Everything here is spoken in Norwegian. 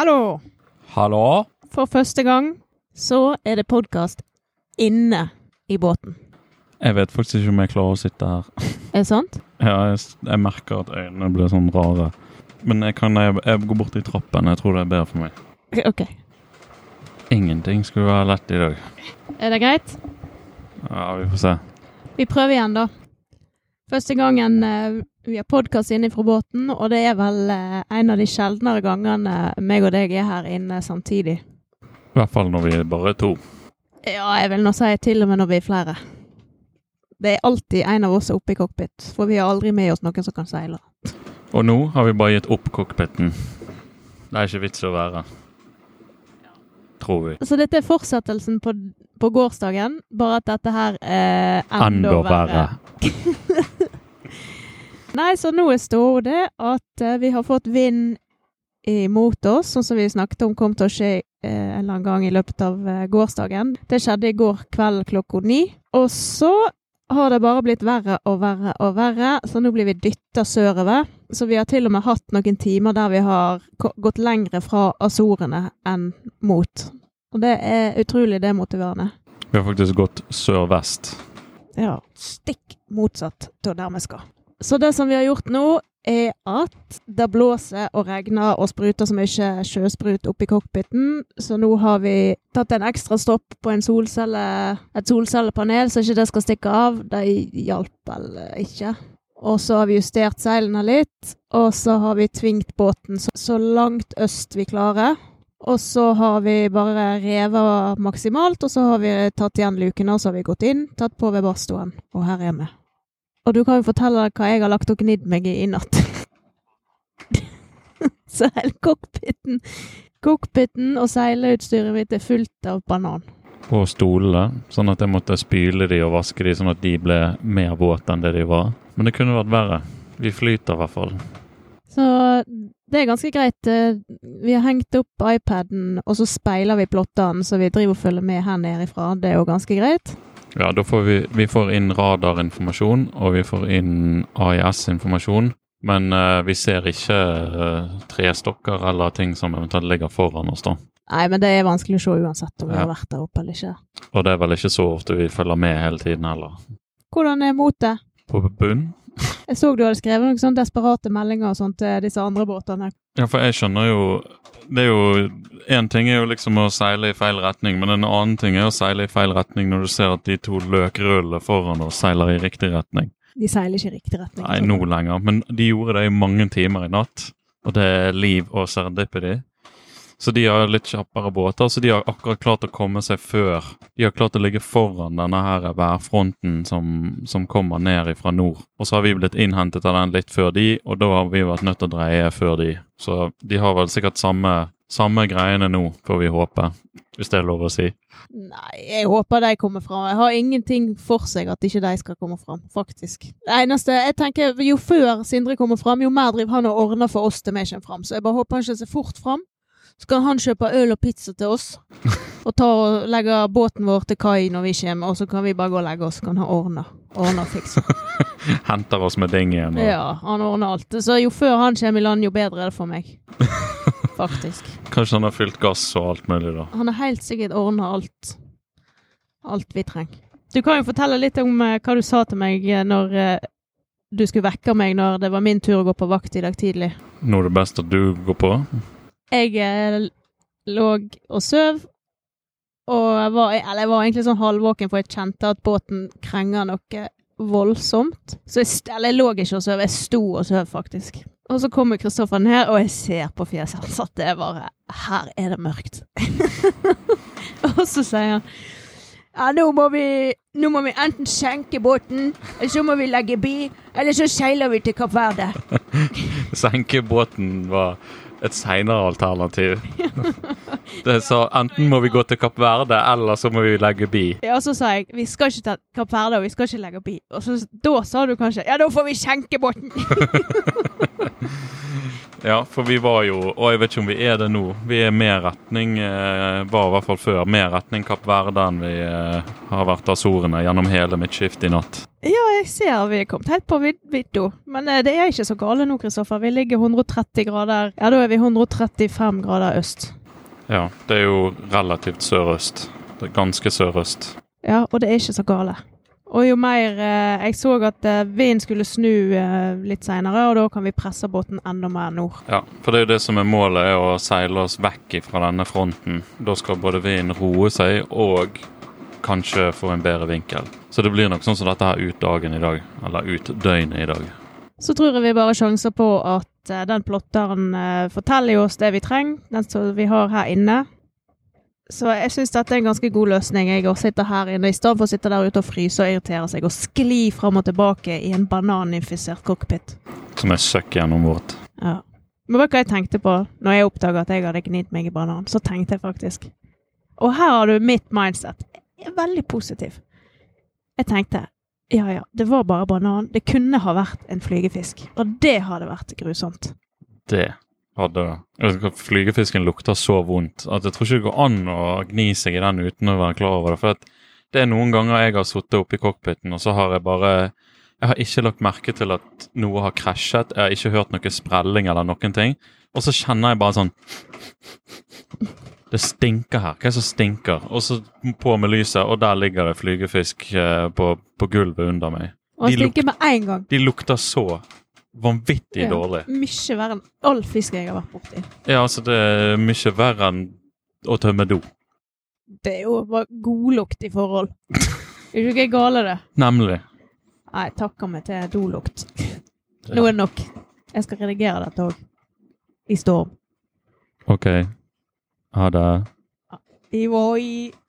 Hallo! Hallo? For første gang så er det podkast inne i båten. Jeg vet faktisk ikke om jeg klarer å sitte her. Er det sant? Ja, jeg, jeg merker at øynene blir sånn rare. Men jeg kan jeg, jeg går bort i trappen. Jeg tror det er bedre for meg. OK. Ingenting skulle være lett i dag. Er det greit? Ja, vi får se. Vi prøver igjen, da. Første gangen eh, vi har podkast inne fra båten, og det er vel eh, en av de sjeldnere gangene meg og deg er her inne samtidig. I hvert fall når vi er bare to. Ja, jeg vil nå si til og med når vi er flere. Det er alltid en av oss oppe i cockpit, for vi har aldri med oss noen som kan seile. Og nå har vi bare gitt opp cockpiten. Det er ikke vits å være. Tror vi. Så dette er fortsettelsen på, på gårsdagen, bare at dette her er enda, Enda verre. verre. Nei, så nå ståa det at eh, vi har fått vind imot oss, sånn som vi snakket om kom til å skje eh, en eller annen gang i løpet av eh, gårsdagen. Det skjedde i går kveld klokka ni. Og så har det bare blitt verre og verre og verre, så nå blir vi dytta sørover. Så vi har til og med hatt noen timer der vi har gått lengre fra Azorene enn mot. Og det er utrolig demotiverende. Vi har faktisk gått sør-vest. Ja, stikk motsatt av der vi skal. Så det som vi har gjort nå, er at det blåser og regner og spruter så mye sjøsprut oppi cockpiten, så nå har vi tatt en ekstra stopp på solcelle, et solcellepanel, så ikke det skal stikke av. Det hjalp vel ikke. Og så har vi justert seilene litt, og så har vi tvingt båten så langt øst vi klarer. Og så har vi bare revet maksimalt, og så har vi tatt igjen lukene, og så har vi gått inn, tatt på ved badstuen og her er vi. Og du kan jo fortelle hva jeg har lagt og gnidd meg i i natt. så hele cockpiten, cockpiten og seileutstyret mitt er fullt av banan. Og stolene, sånn at jeg måtte spyle de og vaske de sånn at de ble mer våte enn det de var. Men det kunne vært verre. Vi flyter i hvert fall. Så det er ganske greit. Eh, Vi har hengt opp iPaden, og så speiler vi plottene, så vi driver og følger med her nedifra Det er jo ganske greit. Ja, da får vi, vi får inn radarinformasjon, og vi får inn AIS-informasjon. Men uh, vi ser ikke uh, trestokker eller ting som eventuelt ligger foran oss, da. Nei, men det er vanskelig å se uansett om vi har vært der oppe eller ikke. Og det er vel ikke så ofte vi følger med hele tiden heller. Hvordan er motet? På bunn? Jeg så du hadde skrevet noen sånne desperate meldinger og sånt til disse andre båtene. Ja, for jeg skjønner jo Det er jo Én ting er jo liksom å seile i feil retning, men en annen ting er å seile i feil retning når du ser at de to løkrullene foran oss seiler i riktig retning. De seiler ikke i riktig retning. Nei, nå lenger, men de gjorde det i mange timer i natt. Og det er Liv og Serendipity. Så de har litt kjappere båter, så de har akkurat klart å komme seg før. De har klart å ligge foran denne her værfronten som, som kommer ned fra nord. Og så har vi blitt innhentet av den litt før de, og da har vi vært nødt til å dreie før de. Så de har vel sikkert samme, samme greiene nå, får vi håpe. Hvis det er lov å si. Nei, jeg håper de kommer fram. Jeg har ingenting for seg at ikke de skal komme fram, faktisk. Det eneste, jeg tenker, Jo før Sindre kommer fram, jo mer driver han og ordner for oss til vi kommer fram. Så jeg bare håper han ikke ser fort fram. Så kan han kjøpe øl og pizza til oss, og ta og legge båten vår til kai når vi kommer, og så kan vi bare gå og legge oss, så kan han ordne. Ordne og fikse. Henter oss med dingien. Og Ja, han ordner alt. Så jo før han kommer i land, jo bedre er det for meg. Faktisk. Kanskje han har fylt gass og alt mulig, da. Han har helt sikkert ordna alt. Alt vi trenger. Du kan jo fortelle litt om eh, hva du sa til meg eh, når eh, du skulle vekke meg når det var min tur å gå på vakt i dag tidlig. Nå er det best at du går på. Jeg eh, lå og søv, og jeg var, eller jeg var egentlig sånn halvvåken, for jeg kjente at båten krenger noe voldsomt. Så jeg, eller jeg lå ikke og sov, jeg sto og sov, faktisk. Og så kommer Kristoffer ned, og jeg ser på fjeset hans at det er bare Her er det mørkt. og så sier han ja, nå må, vi, nå må vi enten senke båten, eller så må vi legge bi, eller så seiler vi til Kapp Verde. Senkebåten var et seinere alternativ. Det sa enten må vi gå til Kapp Verde, eller så må vi legge bi. Ja, og så sa jeg vi skal ikke til Kapp Verde, og vi skal ikke legge bi. Og så, da sa du kanskje ja, da får vi senke båten. Ja, for vi var jo Og jeg vet ikke om vi er det nå. Vi er mer retning eh, Var i hvert fall før mer retning Kapp Verde enn vi eh, har vært Azorene gjennom hele mitt skift i natt. Ja, jeg ser vi er kommet helt på vid- vidda. Men eh, det er ikke så gale nå, Kristoffer. Vi ligger 130 grader Ja, da er vi 135 grader øst. Ja, det er jo relativt sørøst. Det er ganske sørøst. Ja, og det er ikke så gale. Og jo mer eh, Jeg så at eh, vinden skulle snu eh, litt seinere, og da kan vi presse båten enda mer nord. Ja, for det er jo det som er målet, er å seile oss vekk fra denne fronten. Da skal både vinden roe seg og kanskje få en bedre vinkel. Så det blir nok sånn som dette her ut dagen i dag. Eller ut døgnet i dag. Så tror jeg vi bare sjanser på at eh, den plotteren eh, forteller oss det vi trenger, den som vi har her inne. Så jeg syns dette er en ganske god løsning. Jeg sitter her inne i stedet for å sitte der ute og fryse og irritere seg og skli fram og tilbake i en bananinfisert cockpit. Som er søkk gjennom vårt. Ja. Men vet du hva jeg tenkte på når jeg oppdaga at jeg hadde gnidd meg i banan? Så tenkte jeg faktisk Og her har du mitt mindset. Jeg er veldig positiv. Jeg tenkte ja ja, det var bare banan. Det kunne ha vært en flygefisk. Og det hadde vært grusomt. Det hadde Jeg Flygefisken lukter så vondt at jeg tror ikke det går an å gni seg i den uten å være klar over det. For det er noen ganger jeg har sittet i cockpiten, og så har jeg bare Jeg har ikke lagt merke til at noe har krasjet. Jeg har ikke hørt noe sprelling eller noen ting. Og så kjenner jeg bare sånn Det stinker her. Hva er det som stinker? Og så på med lyset, og der ligger det flygefisk eh, på, på gulvet under meg. Og De stinker med en gang. De lukter så vanvittig Ja. dårlig. Mye verre enn all fisk jeg har vært borti. Ja, altså det er mye verre enn å tømme do. Det er jo bare godlukt i forhold. Er du ikke gale, det? Nemlig. Nei, takker meg til dolukt. Nå er det nok. Jeg skal redigere dette òg. I storm. OK. Ha det. I, og i